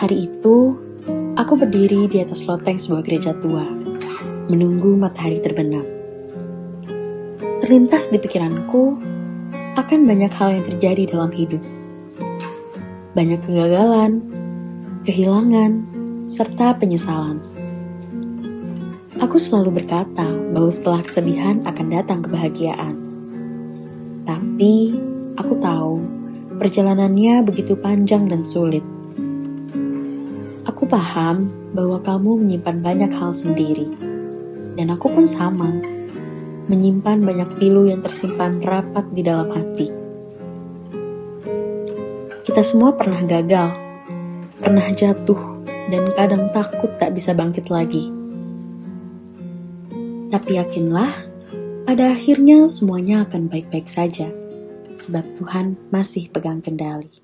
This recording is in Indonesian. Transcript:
Hari itu, aku berdiri di atas loteng sebuah gereja tua, menunggu matahari terbenam. Terlintas di pikiranku, akan banyak hal yang terjadi dalam hidup. Banyak kegagalan, kehilangan, serta penyesalan. Aku selalu berkata bahwa setelah kesedihan akan datang kebahagiaan. Tapi, aku tahu perjalanannya begitu panjang dan sulit Aku paham bahwa kamu menyimpan banyak hal sendiri, dan aku pun sama, menyimpan banyak pilu yang tersimpan rapat di dalam hati. Kita semua pernah gagal, pernah jatuh, dan kadang takut tak bisa bangkit lagi. Tapi yakinlah, pada akhirnya semuanya akan baik-baik saja, sebab Tuhan masih pegang kendali.